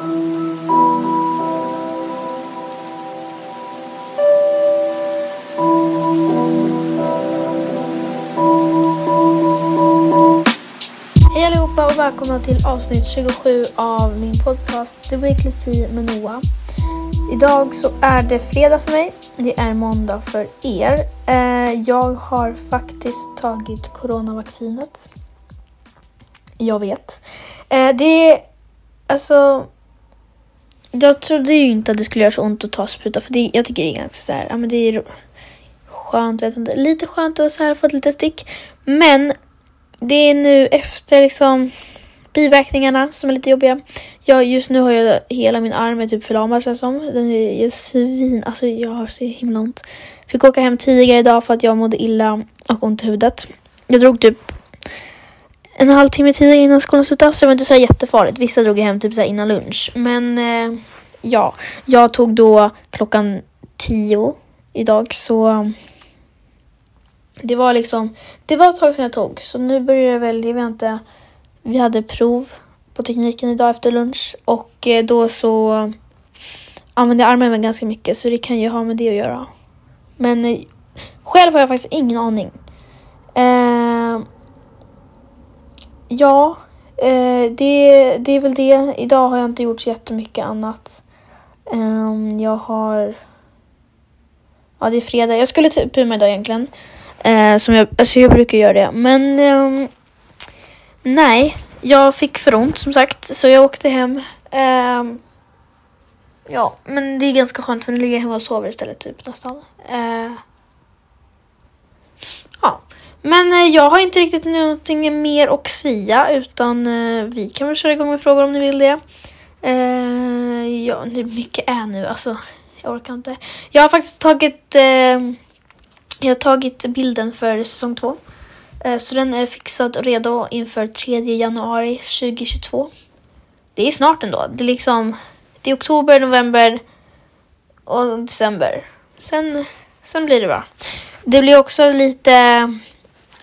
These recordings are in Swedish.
Hej allihopa och välkomna till avsnitt 27 av min podcast The Weekly Tea med Noah. Idag så är det fredag för mig. Det är måndag för er. Eh, jag har faktiskt tagit coronavaccinet. Jag vet. Eh, det är alltså... Jag trodde ju inte att det skulle göra så ont att ta spruta för det, jag tycker det är ganska så här, ja men det är skönt, vet inte, lite skönt att så här få ett litet stick. Men det är nu efter liksom biverkningarna som är lite jobbiga. Jag, just nu har jag hela min arm är typ förlamad känns som. Den är ju svin, alltså jag har så himla ont. Fick åka hem tidigare idag för att jag mådde illa och ont i huvudet. Jag drog typ en halvtimme tidigare innan skolan slutade så det var inte så jättefarligt. Vissa drog hem typ så innan lunch. Men eh, ja, jag tog då klockan tio idag så det var liksom, det var ett tag sedan jag tog så nu börjar det väl, jag vet inte, vi hade prov på tekniken idag efter lunch och eh, då så använde jag armen ganska mycket så det kan ju ha med det att göra. Men eh, själv har jag faktiskt ingen aning. Eh, ja, eh, det, det är väl det. Idag har jag inte gjort så jättemycket annat. Um, jag har... Ja, det är fredag. Jag skulle typ puma idag egentligen. Eh, som jag, alltså jag brukar göra det. Men um, nej, jag fick för ont som sagt. Så jag åkte hem. Um, ja, men det är ganska skönt för nu ligger jag hemma och sover istället typ nästan. Uh, men eh, jag har inte riktigt någonting mer att säga utan eh, vi kan väl köra igång med frågor om ni vill det. Eh, ja, hur mycket är nu? Alltså, jag orkar inte. Jag har faktiskt tagit jag har tagit bilden för säsong två. Så den är fixad och redo inför 3 januari 2022. Det är snart ändå. Det är liksom det är oktober, november och december. Sen, sen blir det bra. Det blir också lite,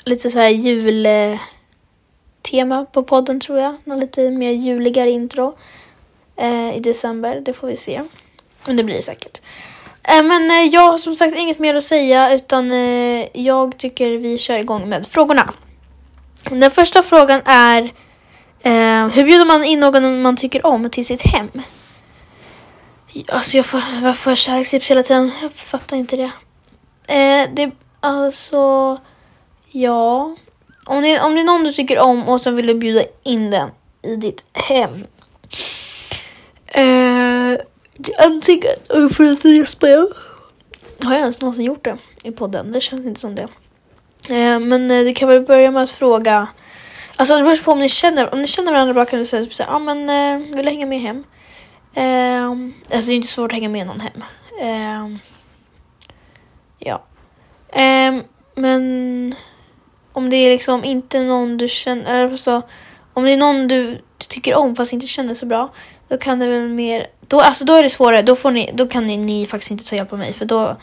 lite så här jultema på podden tror jag. Någon lite mer juligare intro eh, i december. Det får vi se. Men det blir det säkert. Eh, men eh, jag har som sagt inget mer att säga utan eh, jag tycker vi kör igång med frågorna. Den första frågan är eh, hur bjuder man in någon man tycker om till sitt hem? Alltså jag får, jag får kärlekstips hela tiden. Jag fattar inte det. Eh, det alltså, ja. Om det, om det är någon du tycker om och som vill du bjuda in den i ditt hem. Uh, Antingen för att gäspa. Har jag ens någonsin gjort det i podden? Det känns inte som det. Uh, men uh, du kan väl börja med att fråga. Alltså det beror på om ni känner, om ni känner varandra bra kan du säga typ såhär, ja ah, men uh, vill du hänga med hem? Uh, alltså det är inte svårt att hänga med någon hem. Ja. Men om det är liksom inte någon du känner, eller alltså om det är någon du, du tycker om fast inte känner så bra, då kan det väl mer då, alltså, då är det svårare. Då, får ni, då kan ni, ni faktiskt inte ta hjälp av mig för då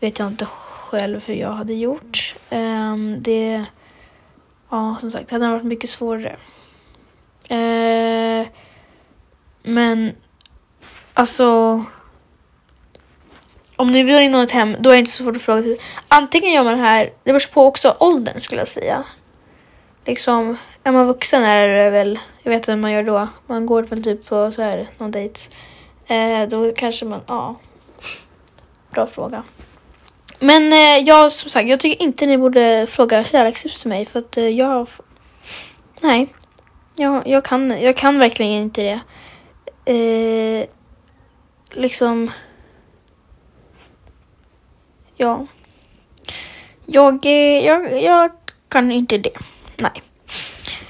vet jag inte själv hur jag hade gjort. Um, det, ja som sagt, det hade varit mycket svårare. Uh, men alltså om ni vill in något hem, då är det inte så svårt att fråga. Antingen gör man det här, det beror på också åldern skulle jag säga. Liksom, är man vuxen är det väl, jag vet inte vad man gör då. Man går väl typ på så här, någon dejt. Eh, då kanske man, ja. Bra fråga. Men eh, jag, som sagt, jag tycker inte ni borde fråga kärlekstips till mig för att eh, jag... Nej. Jag, jag, kan, jag kan verkligen inte det. Eh, liksom... Ja. Jag, eh, jag, jag kan inte det. Nej.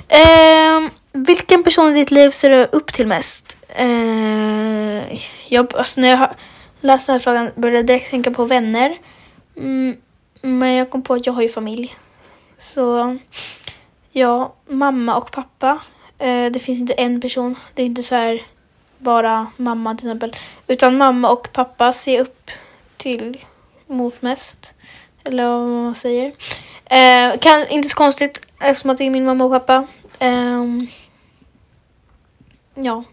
Eh, vilken person i ditt liv ser du upp till mest? Eh, jag, alltså när jag läste den här frågan började jag direkt tänka på vänner. Mm, men jag kom på att jag har ju familj. Så ja, mamma och pappa. Eh, det finns inte en person. Det är inte så här bara mamma till exempel. Utan mamma och pappa ser upp till mot mest. Eller vad man säger. Eh, kan, inte så konstigt eftersom att det är min mamma och pappa. Eh, ja.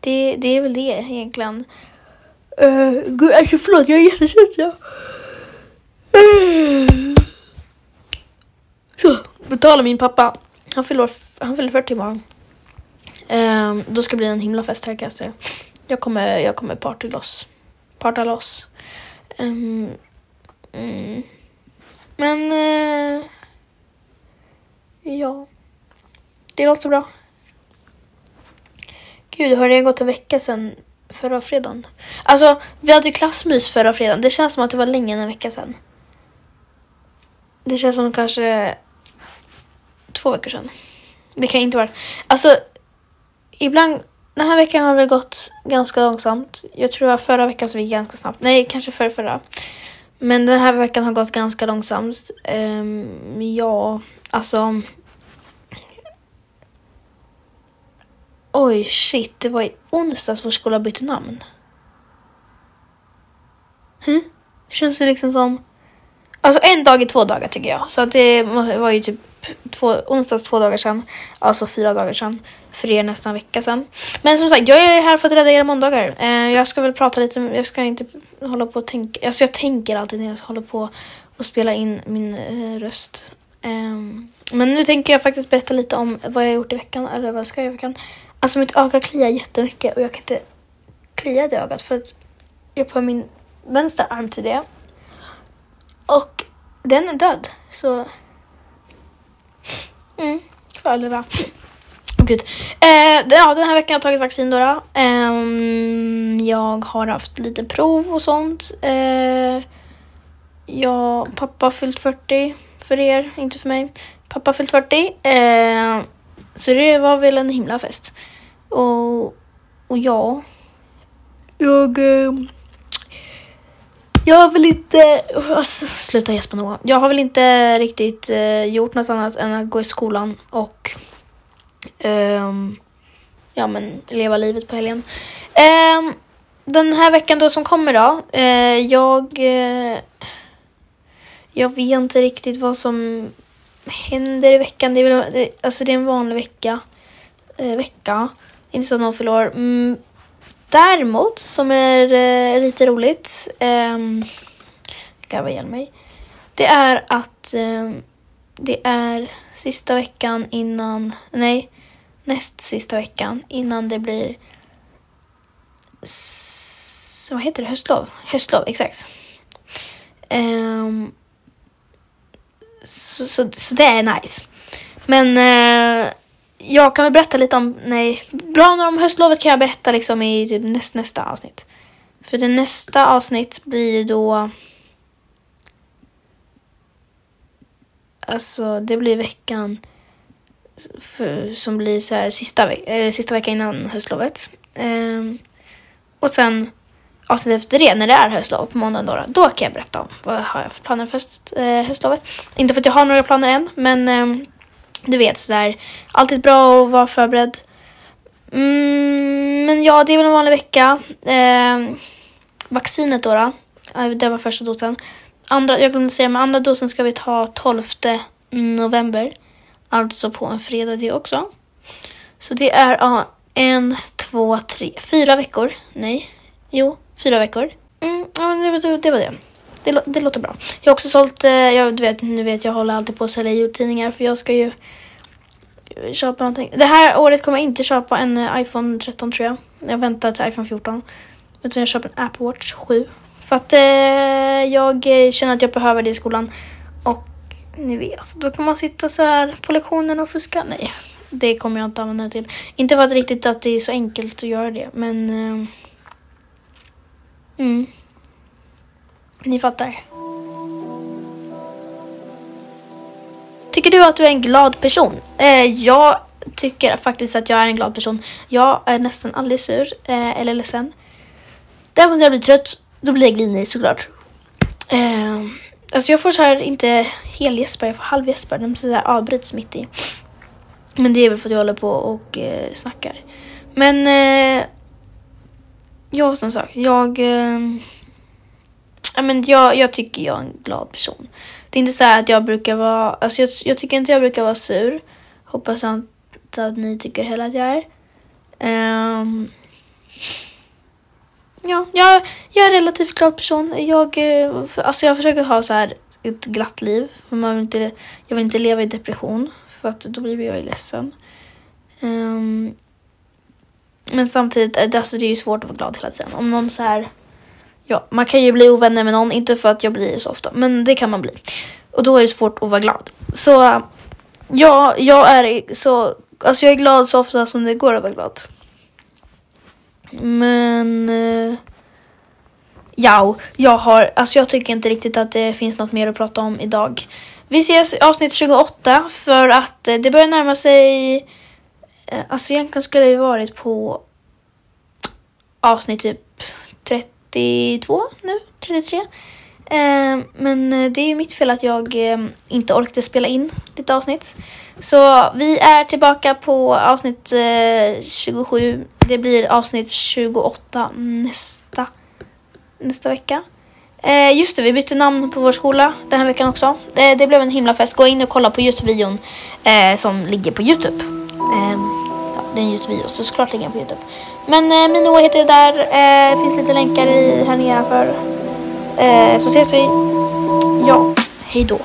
det, det är väl det egentligen. Uh, gud, alltså förlåt, jag är jättetrött. Ja. Uh. Så, betala min pappa. Han fyller, han fyller 40 imorgon. Uh, då ska det bli en himla fest här kan jag säga. Jag kommer, jag kommer party loss. Parta loss. Um, mm. Men... Uh, ja. Det låter bra. Gud, har det gått en vecka sedan förra fredagen? Alltså, vi hade klassmys förra fredagen. Det känns som att det var längre än en vecka sedan. Det känns som kanske två veckor sedan. Det kan inte vara. Alltså, ibland... Den här veckan har väl gått ganska långsamt. Jag tror att förra veckan så gick ganska snabbt. Nej, kanske förra, förra. Men den här veckan har gått ganska långsamt. Um, ja, alltså... Oj, shit, det var i onsdags vår skola bytte namn. Hm? Känns det liksom som... Alltså en dag i två dagar tycker jag. Så att det var ju typ två, onsdags två dagar sedan. Alltså fyra dagar sedan. För er nästan en vecka sedan. Men som sagt, jag är här för att rädda era måndagar. Eh, jag ska väl prata lite, jag ska inte hålla på och tänka. Alltså jag tänker alltid när jag håller på och spela in min eh, röst. Eh, men nu tänker jag faktiskt berätta lite om vad jag har gjort i veckan. Eller vad jag ska göra i veckan. Alltså mitt öga kliar jättemycket och jag kan inte klia det ögat för att jag på min vänstra arm till det. Och den är död. Så... Mm, för leva. Oh, gud. Eh, ja, den här veckan har jag tagit vaccin då. då. Eh, jag har haft lite prov och sånt. Eh, jag, pappa har fyllt 40 för er, inte för mig. Pappa har fyllt 40. Eh, så det var väl en himla fest. Och, och ja, jag... Ehm, jag har väl inte... Alltså, sluta gäspa Noah. Jag har väl inte riktigt eh, gjort något annat än att gå i skolan och um, ja, men leva livet på helgen. Um, den här veckan då som kommer då. Eh, jag... Eh, jag vet inte riktigt vad som händer i veckan. Det är, väl, det, alltså det är en vanlig vecka. Eh, vecka. Inte så att någon förlorar. Mm, däremot, som är eh, lite roligt, eh, garva ihjäl mig, det är att eh, det är sista veckan innan, nej, näst sista veckan innan det blir s vad heter det? Höstlov? Höstlov, exakt. Um, så, så, så, det är nice. Men uh, jag kan väl berätta lite om, nej, planer om höstlovet kan jag berätta liksom i typ näst, nästa avsnitt. För det nästa avsnitt blir då... Alltså det blir veckan för, som blir så här sista, äh, sista veckan innan höstlovet. Ehm, och sen avsnittet efter det, när det är höstlov på måndag då, då kan jag berätta om vad har jag har för planer för höst, äh, höstlovet. Inte för att jag har några planer än, men um, du vet sådär, alltid bra att vara förberedd. Mm, men ja, det är väl en vanlig vecka. Eh, vaccinet då, då, eh, det var första dosen. Andra, jag glömde säga, men andra dosen ska vi ta 12 november. Alltså på en fredag det också. Så det är ja, en, två, tre, fyra veckor. Nej, jo, fyra veckor. Mm, det, det, det var det. Det, det låter bra. Jag har också sålt, eh, jag, du vet, nu vet jag håller alltid på att sälja jultidningar för jag ska ju köpa någonting. Det här året kommer jag inte köpa en eh, iPhone 13 tror jag. Jag väntar till iPhone 14. Utan jag köper en Apple Watch 7. För att eh, jag eh, känner att jag behöver det i skolan. Och ni vet, då kan man sitta så här på lektionen och fuska. Nej, det kommer jag inte använda det till. Inte för att riktigt att det är så enkelt att göra det, men... Eh, mm. Ni fattar. Tycker du att du är en glad person? Eh, jag tycker faktiskt att jag är en glad person. Jag är nästan aldrig sur eh, eller ledsen. Däremot när jag blir trött, då blir jag grinig såklart. Eh, alltså jag får så här inte helgäspar, jag får halvgäspar. De så här avbryts mitt i. Men det är väl för att jag håller på och eh, snackar. Men eh, ja, som sagt, jag eh, Ja, men jag, jag tycker jag är en glad person. Det är inte så att jag brukar vara... Alltså jag, jag tycker inte jag brukar vara sur. Hoppas inte att ni tycker heller att jag är. Um, ja, jag, jag är en relativt glad person. Jag, eh, alltså jag försöker ha så här ett glatt liv. För man vill inte, jag vill inte leva i depression för att då blir jag ju ledsen. Um, men samtidigt, eh, alltså det är ju svårt att vara glad hela tiden. Om någon så här, ja, man kan ju bli ovänner med någon, inte för att jag blir så ofta, men det kan man bli. Och då är det svårt att vara glad. Så ja, jag är så, alltså jag är glad så ofta som det går att vara glad. Men eh, ja, jag har, alltså jag tycker inte riktigt att det finns något mer att prata om idag. Vi ses i avsnitt 28 för att eh, det börjar närma sig, eh, alltså egentligen skulle vi varit på avsnitt typ 30. 32 nu, 33. Eh, men eh, det är ju mitt fel att jag eh, inte orkade spela in ditt avsnitt. Så vi är tillbaka på avsnitt eh, 27. Det blir avsnitt 28 nästa, nästa vecka. Eh, just det, vi bytte namn på vår skola den här veckan också. det blev en himla fest. Gå in och kolla på Youtube-videon som ligger på Youtube. ja, det är en Youtube-video så såklart ligger den på Youtube. Men eh, Mino heter det där. Eh, finns lite länkar i här nedanför. Eh, så ses vi. Ja, hej då.